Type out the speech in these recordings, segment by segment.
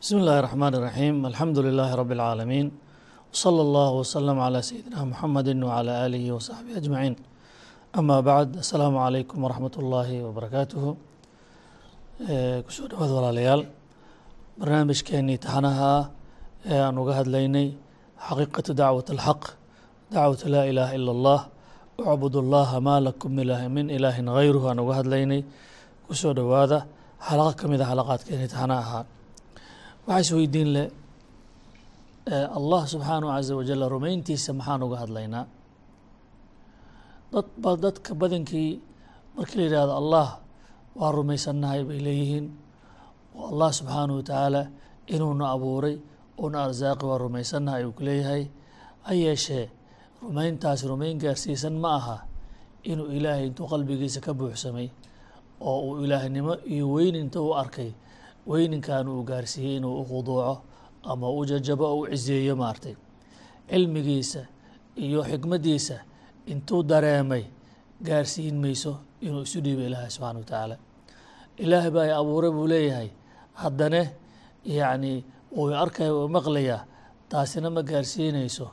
bismi illaahi raxmaan iraxiim alxamdu lilaahi rabbi alcaalamiin wsala allahu wsalam calaa sayidina muxamedi wcalaa aalihi wasaxbihi ajmaciin amaa bacd assalaamu calaykum waraxmat ullaahi wabarakaatuhu ku soo dhawaad walaalayaal barnaamijkeenii taxanaha ah ee aan uga hadlaynay xaqiiqatu dacwat alxaq dacwatu laa ilaaha ila allah ucbud allaha maa lakum min ilaahin hayruhu aan uga hadlaynay. Kusoo dhowaada xalaqo ka mid a xalaqaadkeenii taxanaha ahaa waxaa is weydiin leh allah subxaanahu caza wajal rumayntiisa maxaan uga hadlaynaa. Dad ba dadka badankii markii la yidhahdo allah waa rumaysannahay bay leeyihiin. Oo allah subxaanahu watacaala inuuna abuuray una arsaaqi waa rumaysannahay uu ku leeyahay. Ha yeeshee rumayntaasi rumayn gaarsiisan ma aha inuu ilaahay intuu qalbigiisa ka buuxsamay oo uu ilaahnimo iyo weyninta u arkay weyninkan uu gaarsiiyey inuu u khuduuco ama u jajabo o u ciseeyo maartay. Cilmigiisa iyo xikmaddiisa intuu dareemay gaarsiin mayso inuu isu dhiibo ilaahay subxana wa tacaala. Ilaahay baa abuuray buu leeyahay. Haddana yacni uu arkaya uu maqlayaa taasina ma gaarsiinayso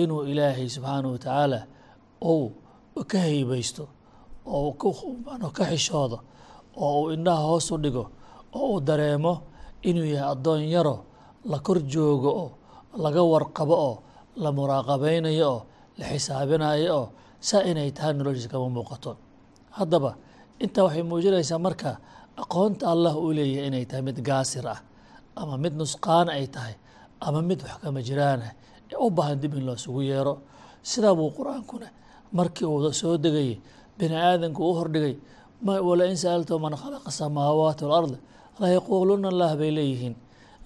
inuu ilaahay subxaana wa tacaala uu ka haybaysto oo ka xishoodo oo uu indhaha hoos u dhigo oo uu dareemo inuu yahay addoon yaro la kor joogo oo laga warqabo oo la muraaqabeynayo oo la xisaabinayo oo saa inay tahay noloshiisa kama muuqato. Haddaba intaa waxay muujinaysaa marka aqoonta allah uu leeyahay inay tahay mid gaasir ah ama mid nusqaan ay tahay ama mid wax kama jiraan ah ee u baahan dib in loosugu yeero. Sidaa buu qur'aankuna markii uu soo degayay bini aadamku u hordhigay wala in sa'alto man khalaqa samaawaati walard la yaquuluna allah bay leeyihiin.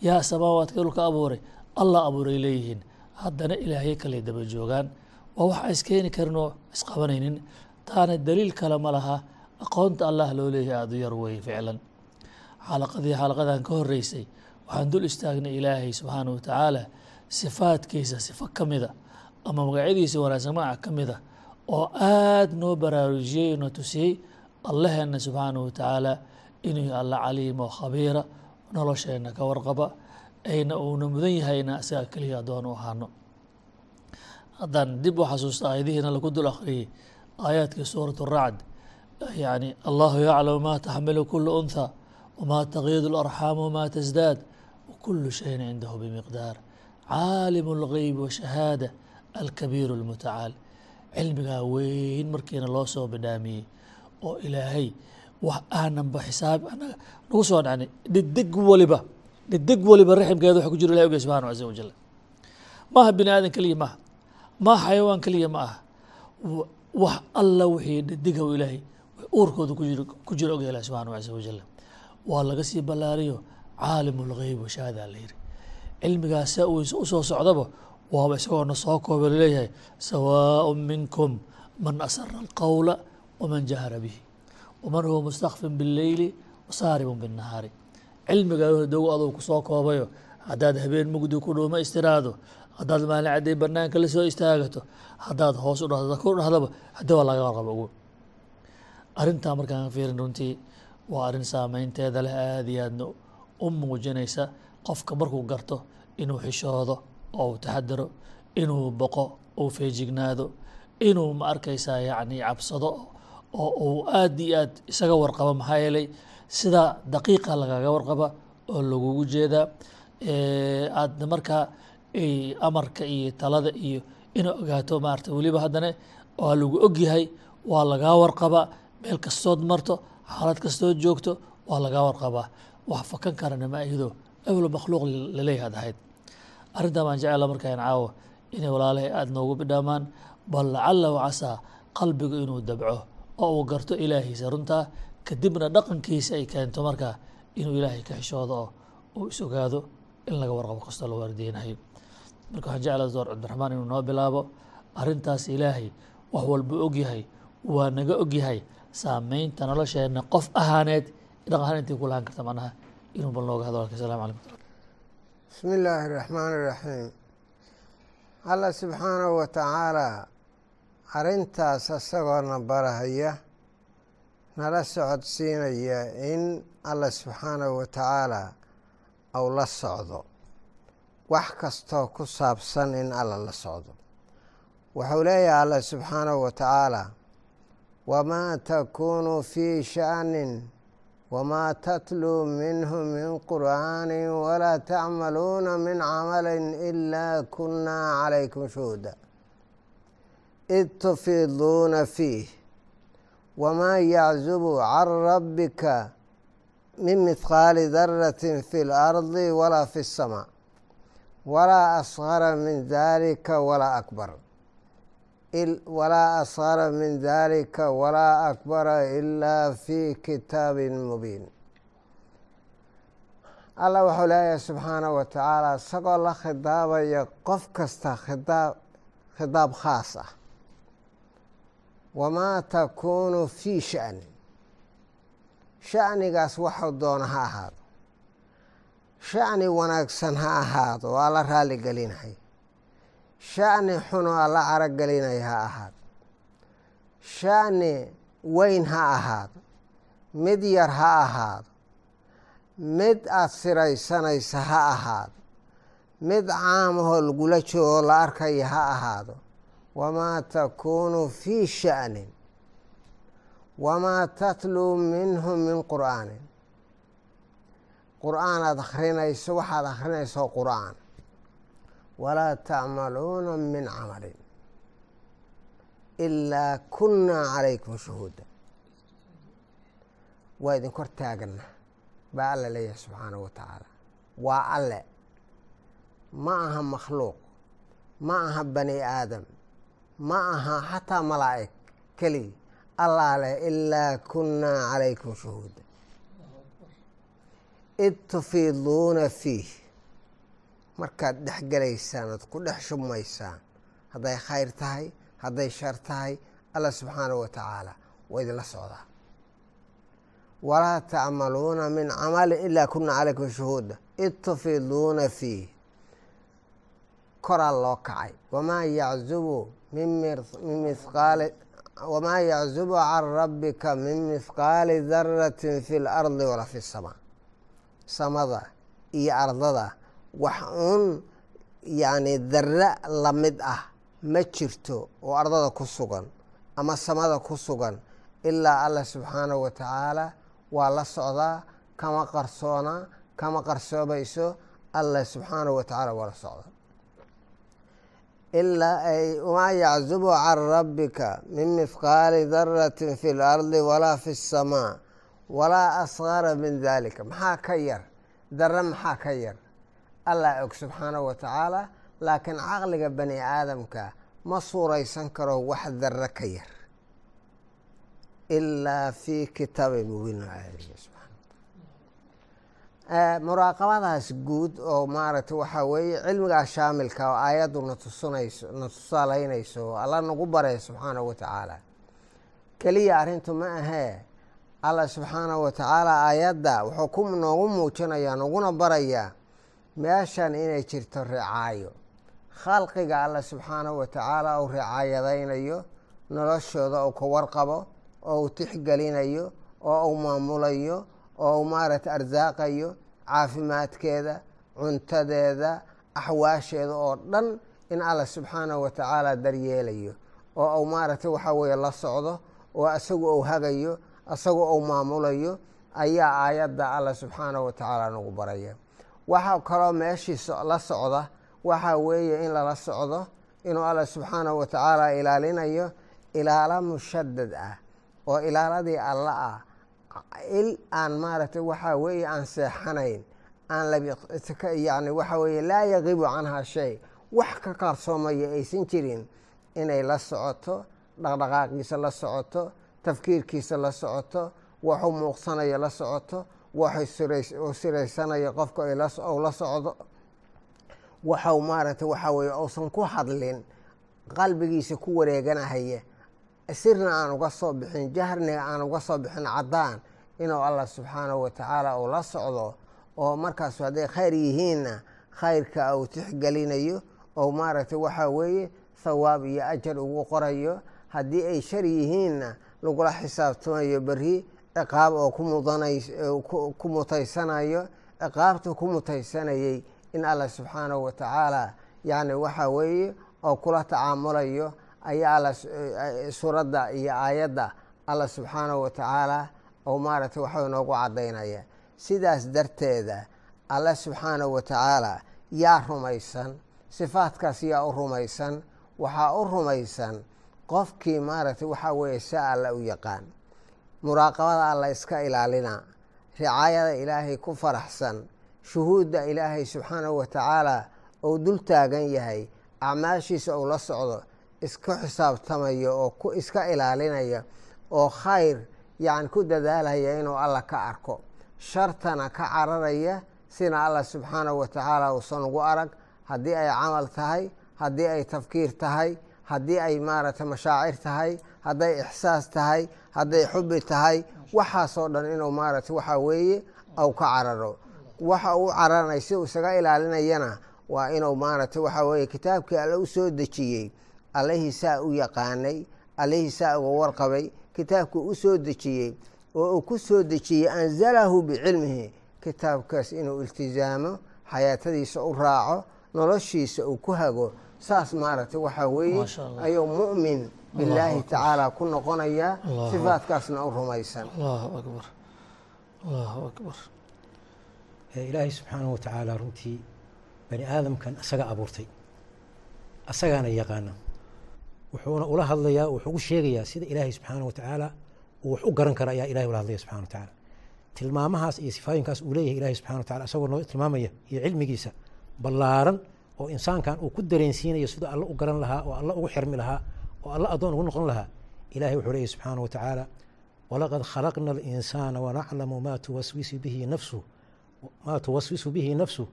Yaa samaawaadka dhulka abuuray allah abuuray leeyihiin. Haddana ilaahyo kale daba joogaan. Waa wax iskeeni karin oo isqabanaynin taana daliil kale ma laha. Aqoonta allah loo leeyahay aada u yar weeye ficlan. Xalaqadii xalaqadan ka horeysay waxaan dul istaagnay ilaahay subxaanah wa tacaala sifaadkiisa sifo ka mida ama magacyadiisa wanaagsan magaca ka mida oo aada noo baraarujiyey noo tusiyey allaheena subxaanahu watacaala inuu yahay alla caliim oo khabiira nolosheenna ka warqaba ayna uuna mudan yahayna isaga keliya addoon u ahaano. Haddaan dib u xasuusta aayadihiina lagu dul akhriyey aayaadkii suurat racd yani allahu yaclamu ma taxmilu kulu untha wamaa tagiidu larxaamu wamaa tasdaad wakulu shayin cindahu bimiqdaar. Caalimu اlgeyb washahaada alkabiiru اlmutacaal cilmigaa weyn markiina loo soo bidhaamiyey oo ilaahay wax aananba xisaab anaga nagu soo dhacnay. Dhedeg waliba dhedeg waliba raximkeeda waxa ku jiro ilahi ogay subxana caza wajal maaha bini aadan keliya maaha? Maaha xayawaan keliya ma aha wax alla wixii dhedega ilaahay uurkooda ku jiro ogay ilahi subxana caza wajal waa laga sii ballaariyo caalimu washahaada la yiri cilmigaas saa u soo socdaba waaba isagoona soo kooba la leeyahay sawaaء minkum man asara alqowla waman jahara bihi waman huwa mustakfin bileyli wasaaribun binahaari cilmigaa dow aduu ku soo koobayo haddaad habeen mugdi ku dhuuma istiraado haddaad maalin cadday banaanka la soo istaagato haddaad hoos u dhada ku dhahdaba haddawaa laga warqabo ugu arrintaa markaan fiirin runtii waa arrin saameynteeda leh aada iyo aadna u muujinaysa qofka markuu garto inuu xishoodo oo uu taxadaro inuu boqo uu feejignaado inuu ma arkaysaa yacni cabsado oo uu aad iyo aad isaga warqabo maxaa yeelay sida daqiiqa lagaga warqaba oo lagugu jeedaa aadna markaa amarka iyo talada iyo inay ogaato maarata weliba haddana waa lagu ogyahay waa lagaa warqabaa meel kastood marto xaalad kastood joogto waa lagaa warqabaa wax fakan karana ma ahido awlo makhluuq la leeyahay ad ahayd. Arrintaa baan jecela markaan caawo inay walaalahay aada noogu bidhaamaan bal lacala wacasaa qalbigu inuu dabco oo uu garto ilaahiisa. Runtaa kadibna dhaqankiisa ay keento markaa inuu ilaahay ka xishoodo oo uu is ogaado in laga warqabo kastoo la waardeynayo marka waxaan jeclaa door cabdiraxmaan inuu noo bilaabo arrintaas ilaahay wax walba ogyahay waa naga ogyahay. Saameynta nolosheenna qof ahaaneed dhaq ahaan intay ku lahaan karta macnaha inuu bal nooga hadlo. Alka calaykum. Bismi illaahi raxmaani raxiim allah subxaanahu wa tacaalaa arrintaas isagoona barahaya nala socodsiinaya in allah subxaanahu wa tacaalaa ou la socdo. Wax kastoo ku saabsan in alla la socdo. Wuxuu leeyahay allah subxaanahu wa tacaalaa wamaa takuunu fii sha'nin wamaa tatluu minhu min qur'aanin walaa tacmaluuna min camalin ilaa kunnaa calaykum shuhuda id tufiiduuna fiih wamaa yaczubu can rabbika min mithqaali daratin fi اlardi walaa fi اsamaa walaa asgara min dalika walaa akbar walaa asgara min dalika walaa akbara ilaa fi kitaabin mubiin allah wuxuu leeyahay subxaanahu wa tacaala isagoo la khidaabaya qof kasta khidaab khidaab khaas ah wamaa takuunu fii sha'nin sha'nigaas waxuu doona ha ahaado. sha'ni wanaagsan ha ahaado oo alla raali gelinahay. sha'ni xunoo alla caragelinaya ha ahaado. sha'ni weyn ha ahaado. mid yar ha ahaado. mid aada siraysanaysa ha ahaado. mid caamahoo lagula joogoo la arkaya ha ahaado wamaa takuunu fii sha'nin wamaa tatluu minhu min qur'aanin qur'aan aada akhrinayso waxaad akhrinayso qur'aan walaa tacmaluuna min camalin ilaa kunnaa calaykum shuhuuda waa idin kor taagana baa alla leeyahay subxaanahu wa tacaala waa alle ma aha makhluuq ma aha bani aadam ma aha xataa malaa'ig keliya allaa leh ilaa kunnaa calaykum shuhuuda id tufiiduuna fiih. Markaad dhex gelaysaan oad ku dhex shubmaysaan hadday khayr tahay hadday shar tahay allah subxaanahu wa tacaala waa idinla socdaa. Walaa tacmaluuna min camalin ilaa kuna calaykum shuhuuda id tufiiduuna fiih. Koraa loo kacay. Wamaa yaczubu wamaa yaczubu can rabbika min mithqaali daratin fi lardi walaa fi samaa samada iyo ardada wax uun yacni darre la mid ah ma jirto oo ardada ku sugan ama samada ku sugan ilaa allah subxaanahu wa tacaala waa la socdaa kama qarsoona kama qarsoomayso allah subxaanahu wa tacaala waa la socdaa wamaa yaczubu can rabbika min mithqaali daratin fi lardi walaa fi اsamaa walaa asgara min dalika maxaa ka yar darre maxaa ka yar allah og subxaanahu wa tacaala laakiin caqliga bani aadamka ma suuraysan karo wax darre ka yar ilaa fi kitaabin mubiin muraaqabadaas guud oo maaragtay waxaa weeye cilmigaas shaamilka oo aayaddu na tusinayso na oo alla nagu baray subxaanahu wa tacaala. Keliya arrintu ma ahee allah subxaanahu wa tacaala aayadda wuxuu ku noogu muujinayaa naguna barayaa meeshan inay jirto ricaayo khalqiga allah subxaanahu wa tacaala uu ricaayadaynayo noloshooda uu ka warqabo oo uu tixgelinayo oo uu maamulayo oo uu maaragtay arsaaqayo caafimaadkeeda cuntadeeda axwaasheeda oo dhan in allah subxaanahu wa tacaala daryeelayo. Oo uu maaragtay waxaa weeye la socdo oo isagu uu hagayo isagu uu maamulayo ayaa aayadda allah subxaanahu wa tacaala nagu baraya. Waxaa kaloo meeshii la socda waxaa weeye in lala socdo inuu allah subxaanahu wa tacaala ilaalinayo ilaalo mushadad ah oo ilaaladii alla ah il aan maaragtay waxaa weeye aan seexanayn aan waxaa weeye laa yaqibu canha shay. Wax ka qaarsoomaya aysan jirin inay la socoto dhaqdhaqaaqiisa la socoto tafkiirkiisa la socoto waxuu muuqsanayo la socoto waxuu siraysanayo qofka ou la socdo. Waxau maaragtay waxaa weeye uusan ku hadlin qalbigiisa ku wareeganahaya sirna aan uga soo bixin jahrniga aan uga soo bixin caddaan inuu allah subxaanahu watacaala uu la socdo oo markaas hadday khayr yihiinna khayrka uu tixgelinayo oo maaragtay waxaa weeye thawaab iyo ajar ugu qorayo haddii ay shar yihiinna lagula xisaabtamayo berri ciqaab oo ku mutaysanayo ciqaabta ku mutaysanayay in allah subxaanahu watacaala yacni waxaa weeye oo kula tacaamulayo ayaa alla suuradda iyo aayadda allah subxaanahu watacaala oo maaragtay waxau inoogu caddaynaya. Sidaas darteeda allah subxaanahu watacaala yaa rumaysan sifaadkaas yaa u rumaysan waxaa u rumaysan qofkii maaragtay waxaa weeye si alla u yaqaan. Muraaqabada alla iska ilaalina ricaayada ilaahay ku faraxsan shuhuudda ilaahay subxaanahu watacaala ou dul taagan yahay acmaashiisa uu la socdo isku xisaabtamayo oo iska ilaalinaya oo khayr yacni ku dadaalaya inuu alla ka arko. Shartana ka cararaya sina allah subxaanahu watacaala uusan ugu arag. Haddii ay camal tahay haddii ay tafkiir tahay haddii ay maaragtay mashaacir tahay hadday ixsaas tahay hadday xubi tahay waxaasoo dhan inuu maaragtay waxaa weeye au ka cararo. Waxa uu cararanay si uu isaga ilaalinayana waa inuu maaragtay waxaa weeye kitaabkii alle u dejiyey allihii saa u yaqaanay allihii saa uga warqabay kitaabkii u soo dejiyey oo uu ku soo dejiyey anzalahu bicilmihi kitaabkaas inuu iltizaamo xayaatadiisa u raaco noloshiisa uu ku hago. Saas maaragtay waxaa weeye ayuu mu'min bilaahi tacaala ku noqonayaa sifaadkaasna u rumaysan. Allahu akbar. Allahu akbar. Ee ilaahay subxaanahu watacaala runtii bani aadamkan isaga abuurtay. Asagaana yaqaana wuxuuna ula hadlayaa wuxuu u sheegayaa sida ilaahay subxaana watacaala uu wax u garan karo ayaa ilahay ula hadlaya subxana watacaala tilmaamahaas iyo sifaayoyinkaas uu leeyahay ilahay subxana watacala isagoo noo tilmaamaya iyo cilmigiisa ballaaran oo insaankan uu ku dareensiinayo siduu alla u garan lahaa oo alla ugu xirmi lahaa oo alla addoon ugu noqon lahaa. Ilahay wuxuu leeyahy subxaana watacaala walaqad khalaqna alinsaana wanaclamu ma tuwaswisu bihi nafsu maa tuwaswisu bihi nafsu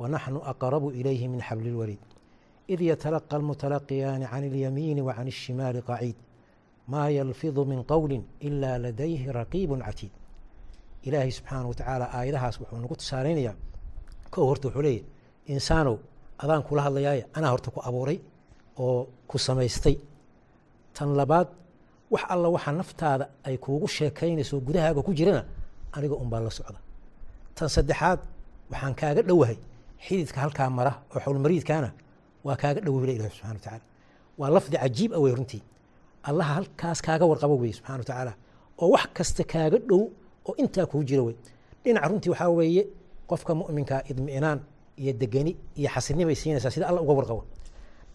wanaxnu aqrabu ilayhi min xabli lwariid إذ يتلقى المتلقيان عن اليمين وعن الشمال قعيد ما يلفظ من قول إلا لديه رقيب عتيد إلهي سبحانه وتعالى آيدها سبحانه نقول تسارين يا كو هرتو حلي إنسانو أذان كلها الله ياي أنا هرتو أبوري أو كسميستي تنلباد wax alla waxa naftaada ay kuugu sheekaynayso gudahaaga ku jirana aniga unbaa la socda tan saddexaad waxaan kaaga dhowahay xididka halkaa mara oo xowlmariidkaana waa kaaga dhoway ilahi subxana watacaala waa lafdi cajiib ah wey runtii. Allaha halkaas kaaga warqabo wey subxana watacaala oo wax kasta kaaga dhow oo intaa kuu jira wey dhinac runtii waxaa weeye qofka mu'minkaa idmi'inaan iyo degani iyo xasilni bay siinaysaa sida alla uga warqabo.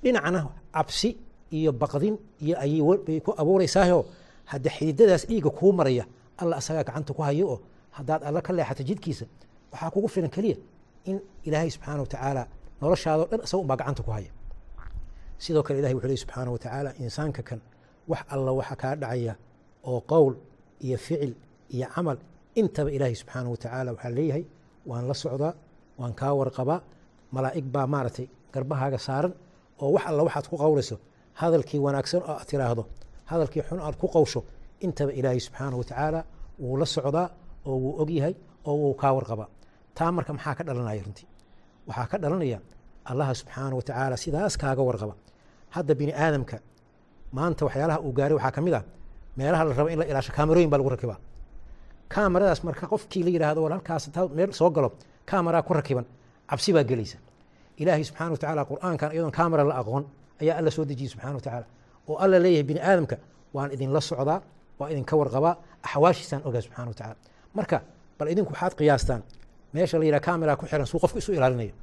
Dhinacna cabsi iyo baqdin iyo ayay ku abuuraysaahoo hadda xididadaas dhiigga kuu maraya alla asagaa gacanta ku hayo oo haddaad alla ka leexato jidkiisa waxaa kugu filan keliya in ilaahay subxaana watacaala noloshaadoo dhan isaga unbaa gacanta ku haya. Sidoo kale ilahay wuxuu leey subxaana watacaala insaanka kan wax alla waxa kaa dhacaya oo qowl iyo ficil iyo camal intaba ilaahay subxaana watacaala waxaa leeyahay waan la socdaa waan kaa warqabaa malaa'ig baa maaragtay garbahaaga saaran oo wax alla waxaad ku qowlayso hadalkii wanaagsan oo aad tiraahdo hadalkii xun aad ku qowsho intaba ilaahay subxaana watacaala wuu la socdaa oo wuu og yahay oo wuu kaa warqabaa. Taa marka maxaa ka dhalanaya runtii waxaa ka dhalanaya allaha subxaana watacaala sidaas kaaga warqaba. Hadda bini aadamka maanta waxyaalaha uu gaaray waxaa ka mid ah meelaha la rabo in la ilaasho kaamarooyin baa lagu rakibaa kaamaradaas marka qofkii la yidhaahdo war halkaas meel soo galo kaamaraa ku rakiban cabsi baa gelaysa. Ilaahay subxana watacaala qur'aankan iyadoon kaamara la aqoon ayaa alla soo dejiyey subxana watacaala oo alla leeyahay bini aadamka waan idinla socdaa waa idinka warqabaa axwaashiisaan ogaa subxana watacaala marka bal idinku waxaad qiyaastaan meesha la yidhaha kaamera ku xiran suu qofku isu ilaalinayo.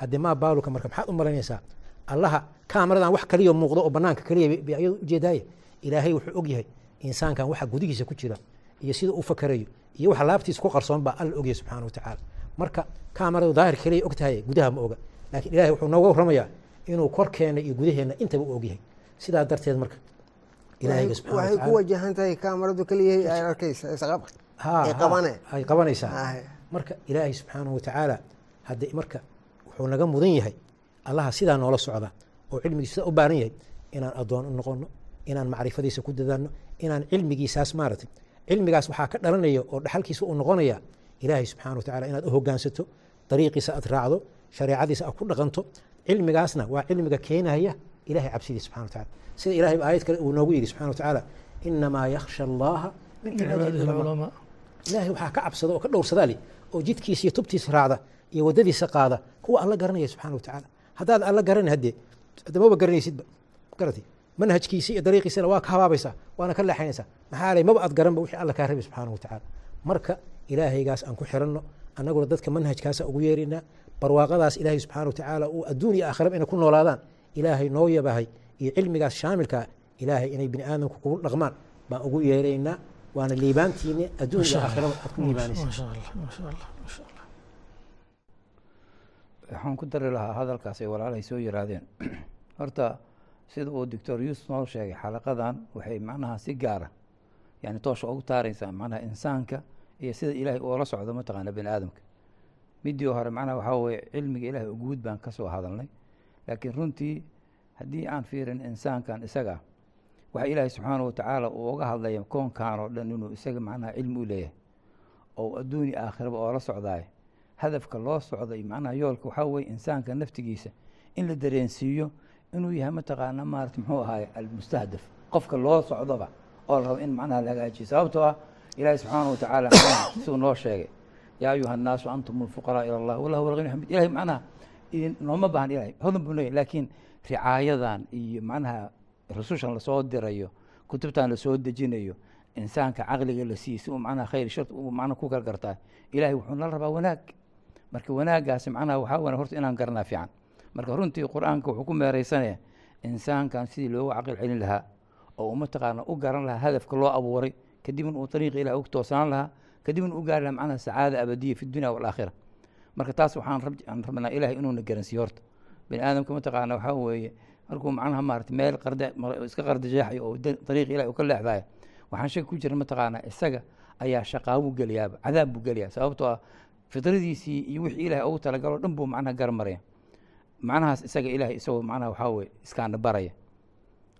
Haddee maa baaluka marka maxaad u malaynaysaa allaha kaamaradan wax kaliya muuqdo oo banaanka kaliya bay ayadu ujeedaaye ilaahay wuxuu og yahay insaankan waxa gudihiisa ku jira iyo sida u fakarayo iyo waxa laabtiisa ku qarsoon baa alla ogyahay subxaana watacaala marka kaamaradu daahir kaliya og tahay gudaha ma oga. Laakiin ilahay wuxuu nooga warramayaa inuu korkeena iyo gudaheenna intaba u ogyahay. Sidaa darteed marka waxay ku wajahan tahay kaamaradu keliyahay ay arkaysa ay qabanaysaa. Marka ilaahay subxaanahu watacaala hadde marka wuxuu naga mudan yahay allaha sidaa noola socda oo cilmigiisa sidaa u baaran yahay inaan addoon u noqono inaan macrifadiisa ku dadaalno inaan cilmigiisaas maaragtay cilmigaas waxaa ka dhalanaya oo dhaxalkiisa uu noqonaya ilaahay subxana wa inaad u hogaansato dariiqiisa aad raacdo shareecadiisa aad ku dhaqanto cilmigaasna waa cilmiga keenaya ilahay cabsidiisa subxana wa tacala sida ilahay aayad kale uu noogu yidhi subxana wa inamaa yakhsha allaha min cibaadihi ulama ilaahay waxaa ka cabsada oo ka dhowrsadaa leh oo jidkiisa iyo tubtiisa raacda iyo waddadiisa qaada kuwa alla garanaya subxana wa tacaala. Haddaad alla garanay haddee maba garanaysidba garati manhajkiisa iyo dariiqiisana waa ka habaabaysaa waana ka leexaynaysaa. Maxaa lay maba aad garanba wixii alla kaa rabay subxaana wa tacaala. Marka ilaahaygaas aan ku xiranno annaguna dadka manhajkaasa ugu yeeraynaa barwaaqadaas ilaahay subxana wa tacaala uu adduun iyo aakhiraba inay ku noolaadaan ilaahay noo yabahay iyo cilmigaas shaamilkaa ilaahay inay bini aadamku kugu dhaqmaan baan ugu yeeraynaa waana liibaantiini adduun iyo aakhiraba aad ku liibaanaysa maasha allah maasha allah maasha allah. Waxaan ku dari lahaa hadalkaas ay walaalahay soo yiraahdeen horta sida uu doctor yuusuf noo sheegay xalaqadan waxay macnaha si gaara yani toosha ugu taaraysaa macnaha insaanka iyo sida ilaahay uola socdo mataqaana bani aadamka. Midii hore macnaha waxaa weye cilmiga ilaahay uguud baan ka soo hadalnay. Laakiin runtii haddii aan fiirin insaankan isaga ah waxa ilaahay subxaana wa tacaala uu uga hadlaya koonkan oo dhan inuu isaga macnaha cilmi u leeyahay oo adduuni aakhiraba oola socdaay hadafka loo socday macnaha yoolka waxaa weye insaanka naftigiisa in la dareensiiyo inuu yahay mataqaana maarata muxuu ahaay almustahdaf. Qofka loo socdoba oo la rabo in macnaha la hagaajiyo. Sababtoo ah ilaahi subxaana wa tacaala siduu noo sheegay yaa ayuha annaasu antum alfuqaraa ila allah wallahu huwa xamid ilahay macnaha nooma baahan ilahay hodan buu leeyahy laakiin ricaayadan iyo macnaha rusushan la soo dirayo kutubtan la soo dejinayo insaanka caqliga la siiyey si uu macnaha khayr shart uu macnaha ku kala gartaa ilahay wuxuu nala rabaa wanaag. Marka wanaaggaasi macnaha waxaa wana horta inaan garanaa fiican. Marka runtii qur'aanka wuxuu ku meereysanaya insaankan sidii loogu caqil celin lahaa oo uu mataqaana u garan lahaa hadafka loo abuuray kadibna uu ariiqa ilah u toosnaan lahaa kadibna u gaari lahaa macnaha sacaada abadiya fi dunya walaakhira marka taas waxaan aan rabnaa ilahay inuuna garansiiyo horta. Bani aadamka mataqaana waxaa weeye markuu macnaha maarata meel iska qardajeexayo oo ariiqa ilahi u ka leexdayo waxaan shaki ku jira mataqaana isaga ayaa shaqaabuu geliyaaba cadaab buu geliyaa. Sababtoo ah fidradiisii iyo wixii ilahay ugu talagaloo dhan buu macnaha garmaraya macnahaas isaga ilahay isagoo macnaha waxaa weye iskaana baraya.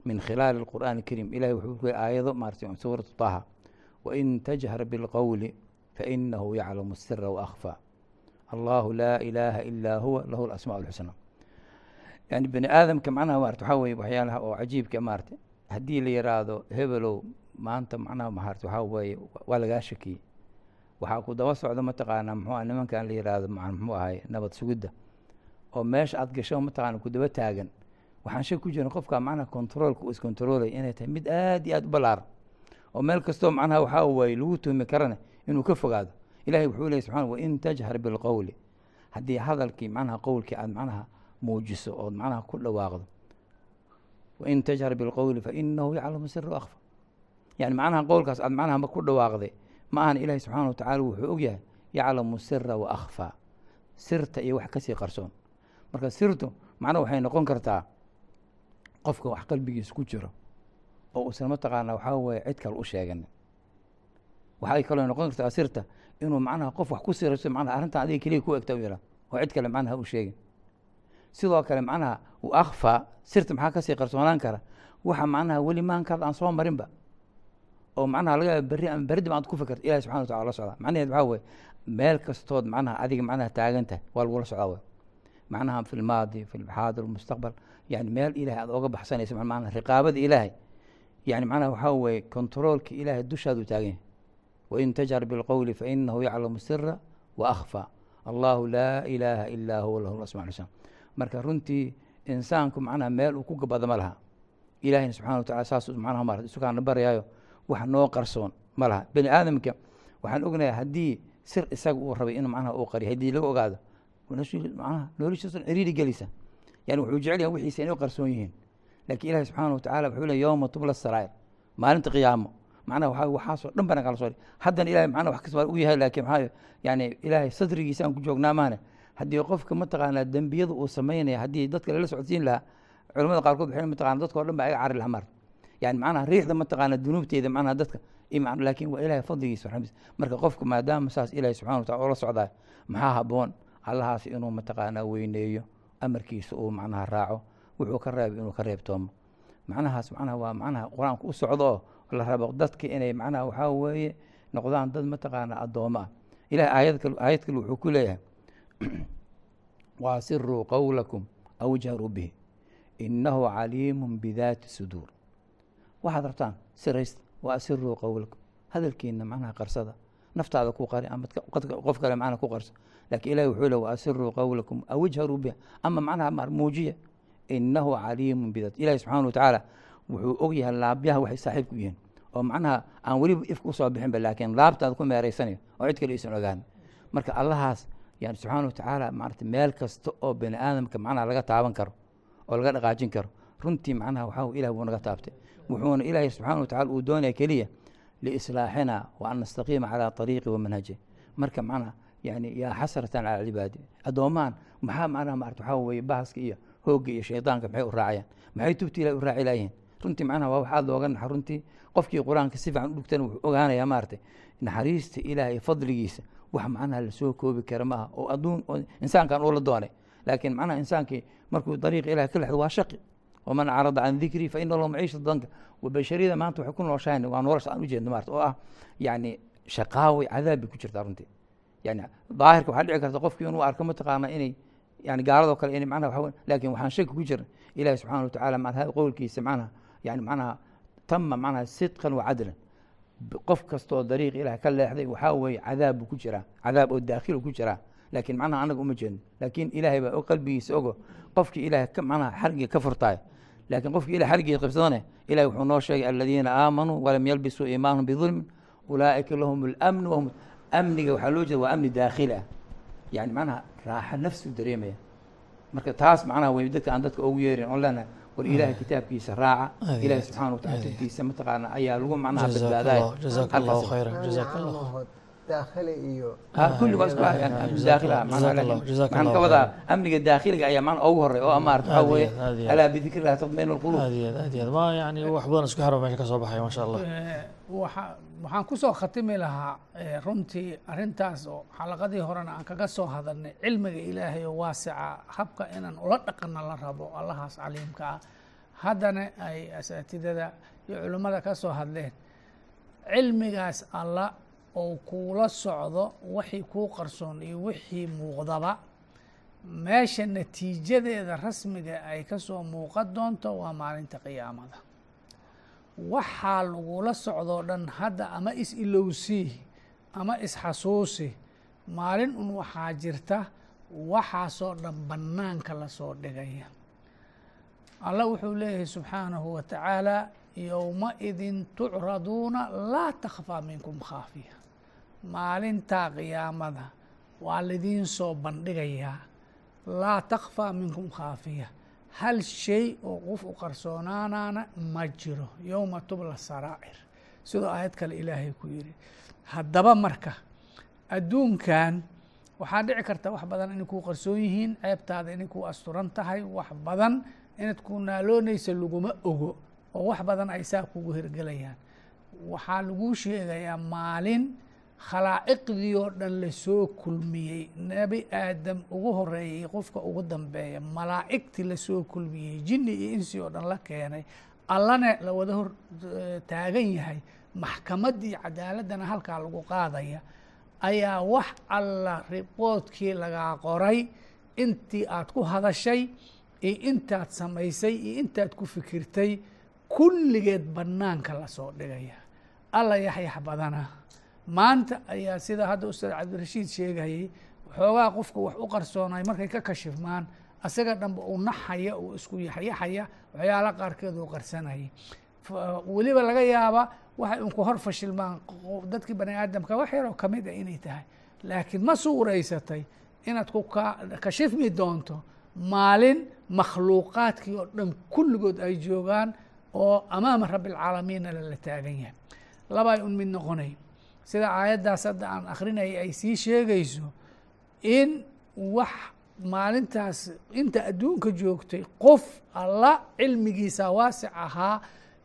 Min khilaali alqur'aan alkariim ilahay wuxuu ku aayado maarata suuratu taha wain tajhar bilqowli fainahu yaclamu sira waakfaa allahu laa ilaaha ilaa huwa lahu lasmaa alxusnaa yani bani aadamka macnaha maarata waxaa weye waxyaalaha oo cajiibka maarata haddii la yiraahdo hebelow maanta macnaha maarata waxaa weeye waa lagaa shakiyey waxaa ku daba socda mataqaanaa muxuu ah nimankan la yiraahdo muxuu ahay nabad sugidda oo meesha aad gasho mataqaana ku daba taagan. Waxaan shaki ku jirin qofka macnaha controolka uu iscontrolaya inay tahay mid aad iyo aad u ballaaran oo meel kastoo macnaha waxaa waaye lagu tuhmi karana inuu ka fogaado. Ilahay wuxuu leeyay subxana wain tajhar bilqowli haddii hadalkii macnaha qowlkii aad macnaha muujiso ood macnaha ku dhawaaqdo. Wain tajhar bilqowli fainahu yaclamu sira akfa yani macnaha qowlkaas aad macnaha ku dhawaaqday ma ahan ilahi subxaana wa tacala wuxuu og yahay yaclamu sira wa akhfaa sirta iyo wax ka sii qarsoon. Marka sirtu macnaha waxay noqon kartaa qofka wax qalbigiisa ku jiro oo uusan mataqaana waxaa weye cid kale u sheeganin waxay kaloo noqon kartaa sirta inuu macnaha qof wax ku sirayso macnaha arrintan adiga keliya ku egta u yidhahdo oo cid kale macnaha u sheegin sidoo kale macnaha u akhfaa sirta maxaa ka sii qarsoonaan kara? Waxa macnaha weli maankaada aan soo marinba. Oo macnaha laga yaaba ama berridib aad ku fikirta ilahi subxana wa tacala la socdaa. Macnaheed waxaa weye meel kastood macnaha adiga macnaha taagan tahay waa lagula socdaa wey macnaha fi lmaadi fi lxaadir mustaqbal yani meel ilahay aad oga baxsanaysa macnaha riqaabada ilaahay. Yani macnaha waxaa weeye controolka ilaahay dushaadu taagan yahay. Wain tajhar bilqowli fainahu yaclamu sira wa akhfaa allahu laa ilaaha ilaa huwa lahu lasma xusna marka runtii insaanku macnaha meel uu ku gabada ma laha. Ilahina subxana wa tacala saasuu macnaha maarata isukaana barayaayo wax noo qarsoon ma laha. Bani aadamka waxaan ognayaa haddii sir isaga uu rabay inuu macnaha uu qariyo haddii laga ogaado manaha noloshiisa ciriiri gelisa. Yani wuxuu jecel wixiisa inay qarsoon yihiin. Laakiin ilahi subxaana wa tacala wuxuu leey yowma tubla saraa'ir maalinta qiyaamo. Macnaha waxaa waxaasoo dhan bana kala soo haddana ilahay macnaha wax kasbaa u yahay laakiin maxaa yani ilaahay sadrigiisa aan ku joognaa maane haddii qofka mataqaanaa dembiyada uu samaynaya haddii dadka lala socodsiin lahaa culamada qaarkood waxay mataqana dadkao dhan ba aga cari laha mar. Yani macnaha riixda mataqaana dunuubteeda macnaha dadka laakiin waa ilahay fadligiisa raxmadiisa marka qofka maadaama saas ilahi subxana wa tacala oola socdaa maxaa haboon allahaas inuu mataqaanaa weyneeyo amarkiisa uu macnaha raaco wuxuu ka reebay inuu ka reebtoomo macnahaas macnaha waa macnaha qur'aanku u socdo oo la rabo dadka inay macnaha waxaa weeye noqdaan dad mataqaana addoommo ah. Ilahay aayad kale aayad kale wuxuu ku leeyahay waasiruu qowlakum aw ijharuu bihi. Inahu caliimun bidaati suduur waxaad rabtaan siraysta wa asiruu hadalkiina macnaha qarsada. Naftaada ku qari ama qof kale macnaha ku qarso. Lakin ilahi wuxuu le wa asiruu aw ijharuu bihi. Ama macnaha muujiya inahu caliimun bidaat ilahi subxaana wa tacaala wuxuu og laabyaha waxay saaxiib ku yihiin. Oo macnaha aan weliba ifka u soo bixinba laakiin laabtaada ku meeraysanayo oo cid kale aysan ogaan. Marka allahaas yani subxaana wa tacaala maarata meel kasta oo bani aadamka macnaha laga taaban karo oo laga dhaqaajin karo runtii macnaha waxaa ilah buu naga taabtay. Wuxuuna ilaahay subxana wa tacala uu doonaya keliya liislaaxina wa an nastaqiima calaa ariiqi wa manhaji marka macnaha yani yaa xasratan cala cibaadi addoomahan maxaa macnaha maarata waxaa weye bahaska iyo hoogga iyo shaydaanka maxay u raacayaan? Maxay tubti ilahi u raaci laayihiin runtii macnaha waa wax aad looga naxa runtii qofkii qur'aanka si fiican u dhugtana wuxuu ogaanayaa maaragtay naxariista ilaah fadligiisa wax macnaha la soo koobi kara maaha oo adduun oo insaankan uu doonay. Laakiin macnaha insaankii markuu dariiqa ilahi ka lexdo waa shaqi. Waman acrada can dikrii fa lahu maciisha danka. Bashariyada maanta waxay ku nooshahayn waa nolosha aan ujeedno maarata oo ah yacni shaqaaway cadaab ku jirtaa runtii. Yani daahirka waxaa dhici karta qofkii inuu arko mataqaana inay yani gaaladoo kale inay macnaha waxa laakiin waxaan shaki ku jirin ilahi subxana wa tacala macnaha qowlkiisa macnaha yani macnaha tama macnaha sidqan wa cadlan qof kastoo dariiq ilaah ka leexday waxaa weeye cadaab buu ku jiraa. Cadaab oo daakhil ku jiraa. Laakiin macnaha anaga uma jeedno laakiin ilaahay baa qalbigiisa ogo. Qofkii ilaah macnaha xargiga ka furtaayo laakiin qofkii ilah xargiga qabsadane ilahi wuxuu noo sheegay aladiina aamanuu walam yalbisuu iimaanhum bidulmin ulaa'ika lahum اlamnu wahum amniga waxaa loo jeeda waa amni daakhili ah. Yani macnaha raaxa nafsi u dareemaya. Marka taas macnaha wey dadka aan dadka ugu yeerin oon leenahay war ilaahay kitaabkiisa raaca ilahi subxana watacala tubtiisa mataqaana ayaa lagu macnaha badbaadaya daakil ah Allah ka wadaa amniga daakhiliga ayaa macna ugu horey oo aad iyo aad. alaa bidikri lah tatmainu lqulub yani wax badan isku xiro meesha ka soo baxaya masha allah waxa- waxaan ku soo khatimi lahaa eh, runtii arrintaas oo xalaqadii horena aan kaga soo hadalnay cilmiga ilaahay oo waasica habka inaan ula dhaqanna la rabo allahaas caliimka ah. Haddana ay asaatidada iyo culimmada ka soo hadleen cilmigaas alla oo kuula socdo wixii kuu qarsoon iyo wixii muuqdaba. Meesha natiijadeeda rasmiga ay ka soo muuqan doonto waa maalinta qiyaamada. Waxaa lagula socdoo dhan hadda ama is ilowsii ama isxasuusi maalin un waxaa jirta waxaasoo dhan bannaanka la soo dhigaya. Allah wuxuu leeyahay subxaanahu wa tacaala yowmaidin tucraduuna laa takhfaa minkum khaafiya maalintaa qiyaamada waa lidiin soo bandhigayaa laa takhfaa minkum khaafiya hal shay oo qof u qarsoonaanaana ma jiro yowma tubla saraa'ir sidoo aayad kale ilaahay ku yidhi haddaba marka adduunkan waxaa dhici karta wax badan inay kuu qarsoon yihiin ceebtaada inay kuu asturan tahay wax badan inaad ku naaloonaysa laguma ogo oo wax badan ay saa kugu hirgelayaan waxaa laguu sheegayaa maalin khalaa'iqdii oo dhan la soo kulmiyey. Nebi aadam ugu horeeyay qofka ugu dambeeya malaa'igtii la soo kulmiyey jinni iyo insi oo dhan la keenay allana la wada hor eh, taagan yahay maxkamaddii cadaaladdana halkaa lagu qaadaya ayaa wax alla riboodkii lagaa qoray. Intii aad ku hadashay iyo intaad samaysay iyo intaad ku fikirtay kulligeed bannaanka la soo dhigaya. Alla yaxyax badana. Maanta ayaa sida hadda ustaad cabdirashiid sheegayay waxoogaa qofka wax u qarsoonay markay ka kashifmaan asaga dhanba uu naxaya uu isku yaxyaxaya waxyaala qaarkeed uu qarsanayay. Weliba laga yaaba waxay unku hor fashilmaan dadkii bani aadamka wax yaroo ka mid a inay tahay. Laakiin ma suuraysatay inaad ku ka kashifmi doonto maalin makhluuqaadkii oo dhan kulligood ay joogaan oo amaama rabbialcaalamiina lala taagan yahay. Labay un mid noqonay sida aayaddaas hadda aan akrinayay ay sii sheegayso in wax maalintaas inta adduunka joogtay qof alla cilmigiisa waasic ahaa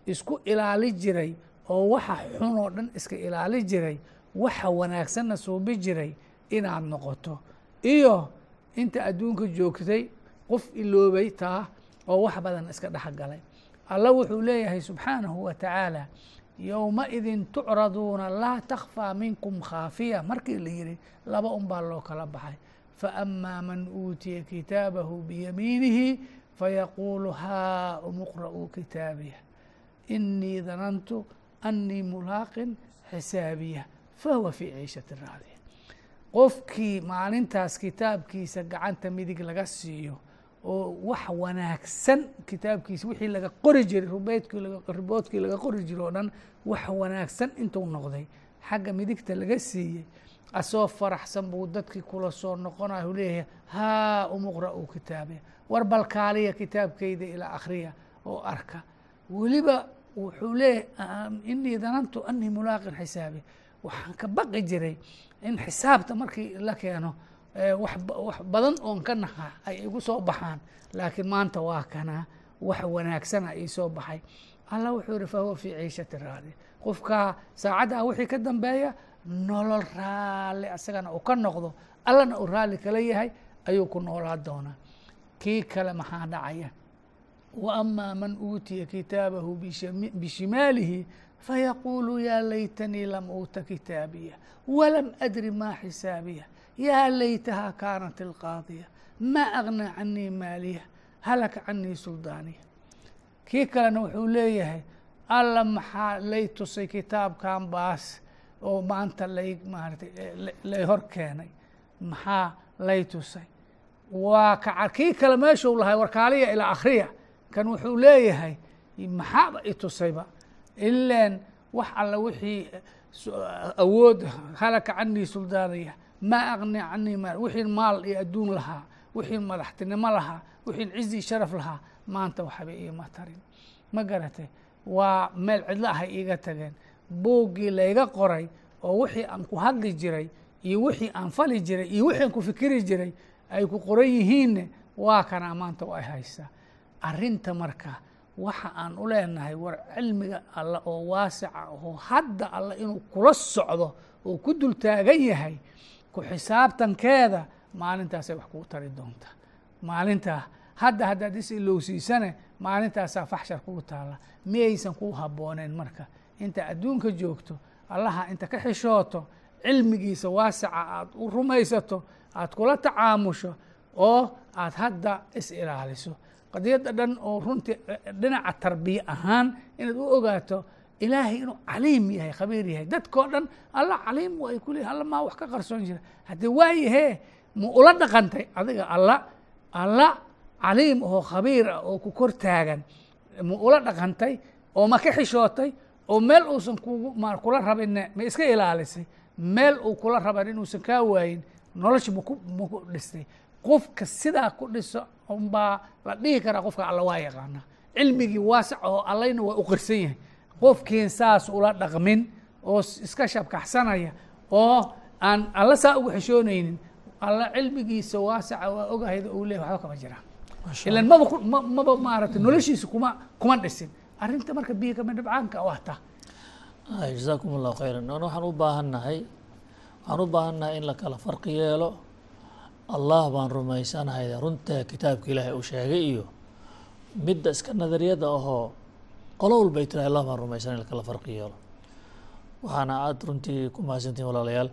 isku ilaali jiray oo waxa xun oo dhan iska ilaali jiray waxa wanaagsanna suubi jiray inaad noqoto. Iyo inta adduunka joogtay qof iloobay taa oo wax badan iska dhexgalay alla wuxuu leeyahay subxaanahu wa tacaala yowmaidin tucraduuna laa takhfaa minkum khaafiya. Markii la yihi laba un baa loo kala baxay. Faamaa man uutiya kitaabahu biyamiinihi fayaquulu haa umuqra'uu kitaabiya. Inii danantu annii mulaaqin xisaabiya. Fahuwa fii ciishati raadiya. Qofkii maalintaas kitaabkiisa gacanta midig laga siiyo oo wax wanaagsan kitaabkiisa wixii laga qori jiray rubeydkii riboodkii laga qori jiray oo dhan wax wanaagsan intuu noqday. Xagga midigta laga siiyey asoo faraxsan buu dadkii kula soo noqonayo leeyahay haa umuqra'uu kitaabiya war balkaaliya kitaabkeyda ilaa akhriya oo arka. Weliba wuxuu leeyahay inii danantu anii mulaaqin xisaabiya waxaan ka baqi jiray in xisaabta markii la keeno wax badan oon ka naha ay igu soo baxaan laakiin maanta waa kana wax wanaagsana ii soo baxay. Allah wuxuu yihi fahuwa fii ciishati raadi. Qofkaa saacaddaa wixii ka dambeeya nolol raalli asagana uu ka noqdo allana uu raalli kala yahay ayuu ku noolaa doonaa. Kii kale maxaa dhacaya? Wa amaa man uutiya kitaabahu bishimaalihi fayaquulu yaa laytanii lam uuta kitaabiya walam adri maa xisaabiya yaa laytahaa kaanat ilqaadiya maa agnaa canii maaliya halaka canii suldaaniya kii kalena wuxuu leeyahay alla maxaa lay tusay kitaabkan baas oo maanta lay maaratay lay hor keenay maxaa lay tusay waa ka kii kale meeshuu lahay warkaaliya ilaa akhriya kan wuxuu leeyahay maxaaba i tusayba ileen wax alla wixii awood halaka canii suldaaniya maa agni canii maal wixii maal iyo adduun lahaa wixii madaxtinimo lahaa wixii cizi sharaf lahaa maanta waxba iima tarin. Ma garatay waa meel cidlo ahay iiga tageen. Buuggii layga qoray oo wixii aan ku hadli jiray iyo wixii aan fali jiray iyo wixii aan ku fikiri jiray ay ku qoran yihiinne waa kanaa maanta ay haysaa. Arrinta marka waxa aan u leenahay war cilmiga alla oo waasica oo hadda alla inuu kula socdo oo ku dul taagan yahay ku xisaabtankeeda maalintaasay wax kugu tari doontaa maalintaa hadda haddaad is ilowsiisane maalintaasaa faxshar kugu taalla. Miyaysan kuu habbooneen marka. Inta adduunka joogto allaha inta ka xishooto cilmigiisa waasica aad u rumaysato aad kula tacaamusho oo aad hadda is ilaaliso. Qadiyadda dhan oo runtii dhinaca tarbiye ahaan inaad u ogaato ilaahay inuu caliim yahay khabiir yahay dadkao dhan alla caliim way ku alla maa wax ka qarsoon jira haddii waayahee ma ula dhaqantay adiga alla alla caliim oo khabiir ah oo ku kor taagan ma ula dhaqantay oo ma ka xishootay oo meel uusan kugu ma kula rabinne ma iska ilaalisay meel uu kula raban inuusan kaa waayin nolosha maku maku dhistay qofka sidaa ku dhiso unbaa la dhihi karaa qofka alla waa yaqaanaa cilmigii waasac oo allayna waa u qirsan yahay qofkiin saas ula dhaqmin oo iska shabkaxsanaya oo aan alla saa ugu xishoonaynin alla cilmigiisa waasaca waa ogahayda uu leeyahy waxba kama jiraan ilan maba maba maaragtay noloshiisa kuma kuma dhisin. Arrinta marka biyo kama dhibcaanka waa ta jazaakum allahu khayran. An waxaan u baahannahay waxaan u baahannahay in la kala farqi yeelo. Allah baan rumaysanahay runtaa kitaabka ilaahay uu sheegay iyo midda iska nadariyada ahoo qolo walbay tirahay allah baan rumaysanay in la kala farqi waxaana aada runtii ku mahadsantihin walaalayaal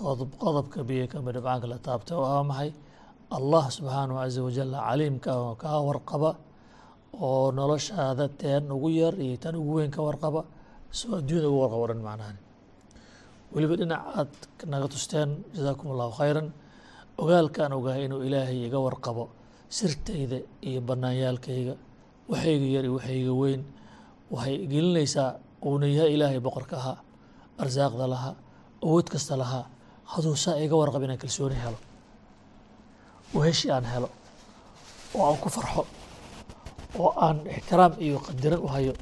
qodob qodobka biyo kama dhibcaanka la taabta waa maxay? Allah subxaanahu caza wajal caliimka oo kaa warqaba oo noloshaada teen ugu yar iyo tan ugu weyn ka warqaba soo adduunyada ugu warqabo dhan macnahan weliba dhinac aad naga tusteen jazaakum allahu khayran ogaalkaan ogahay inuu ilaahay iga warqabo sirtayda iyo banaanyaalkayga waxayga yar iyo waxayga weyn waxay gelinaysaa uuna yahay ilaahay boqorka ahaa arsaaqda lahaa awood kasta lahaa hadduu saa iga warqab inaan kalsooni helo weheshi aan helo oo aan ku farxo oo aan ixtiraam iyo qadiran u hayo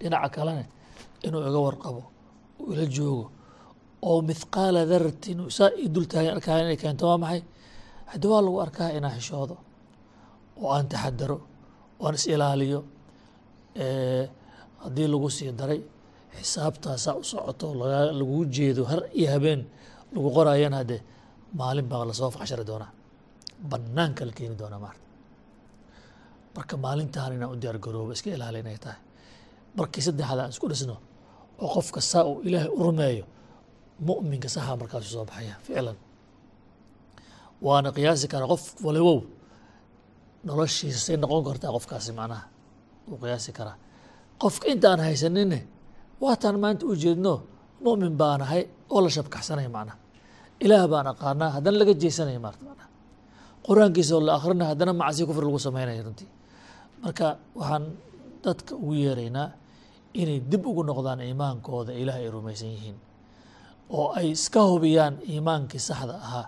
dhinaca kalena inuu iga warqabo uu ila joogo oo mithqaala daratin saa ii dul arkaa inay keento waa maxay? Haddii waa lagu arkaa inaan xishoodo oo aan taxadaro oo aan is ilaaliyo haddii lagu sii daray xisaabtaasaa u socoto laguu jeedo har iyo habeen lagu qorayana haddee maalin baa la soo faxshari doonaa. Banaanka la keeni doonaa maarta. Marka maalintaan inaan u diyaar garoobo iska ilaali inay tahay. Markii saddexda aan isku dhisno oo qofka saa uu ilaahay u rumeeyo mu'minka saxaa markaasu soo baxaya ficlan. Waana qiyaasi karaa qof walibow noloshiisa say noqon kartaa qofkaasi macnaha uu qiyaasi karaa. Qofka intaan haysaninne waataan maanta u jeedno mu'min baan ahay oo la shabkaxsanaya macnaha. Ilaah baan aqaanaa haddana laga jeesanaya maarta macnaha. Qur'aankiisa oo la akrinaya haddana macsi kufri lagu sameynaya runtii. Marka waxaan dadka ugu yeeraynaa inay dib ugu noqdaan iimaankooda ilaah ay rumaysan yihiin. Oo ay iska hubiyaan iimaankii saxda ahaa.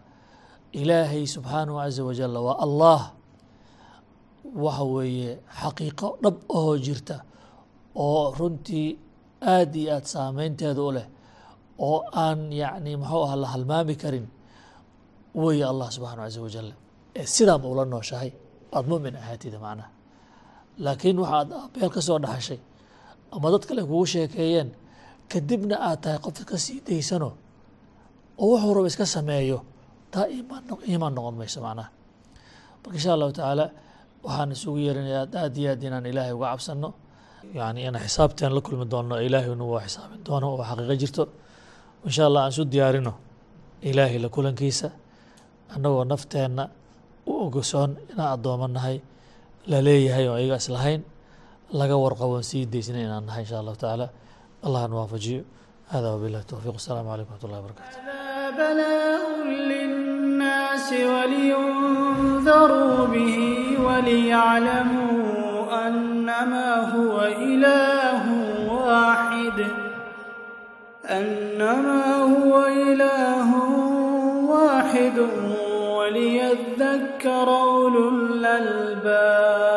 Ilaahay subxaanahu caza wajal waa allah waxa weeye xaqiiqo dhab ahoo jirta oo runtii aad iyo aad saameynteeda u leh oo aan yacni muxuu aha la halmaami karin weeye allah subxaanahu caza wajal ee sidaama ula nooshahay aada mumin ahaatida macnaha. Laakiin waxaad abeel ka soo dhaxashay ama dad kale kugu sheekeeyeen kadibna aad tahay qof ka sii daysano oo wuxuu raba iska sameeyo taa iimaan noqon mayso macnaha. Marka insha allahu tacaala waxaan isugu yeerinaya aad iyo aad inaan ilaahay uga cabsano yani inaan xisaabteen la kulmi doonno ilaahaynu waa xisaabin doono oo xaqiiqo jirto. Insha allah aan isu diyaarino ilaahay la kulankiisa. Annagoo nafteenna u ogosoon inaan addoomo nahay la leeyahay oo ayaga islahayn laga warqabon sii daysna inaan nahay insha allahu tacaala. Allah na waafajiyo. Hada wabillahi towfiiq wasalaamu calaykum wxat ullahi wabarakatu لينذروا به وليعلموا أنما هو إله واحد أنما هو إله واحد وليذكر أولو الألباب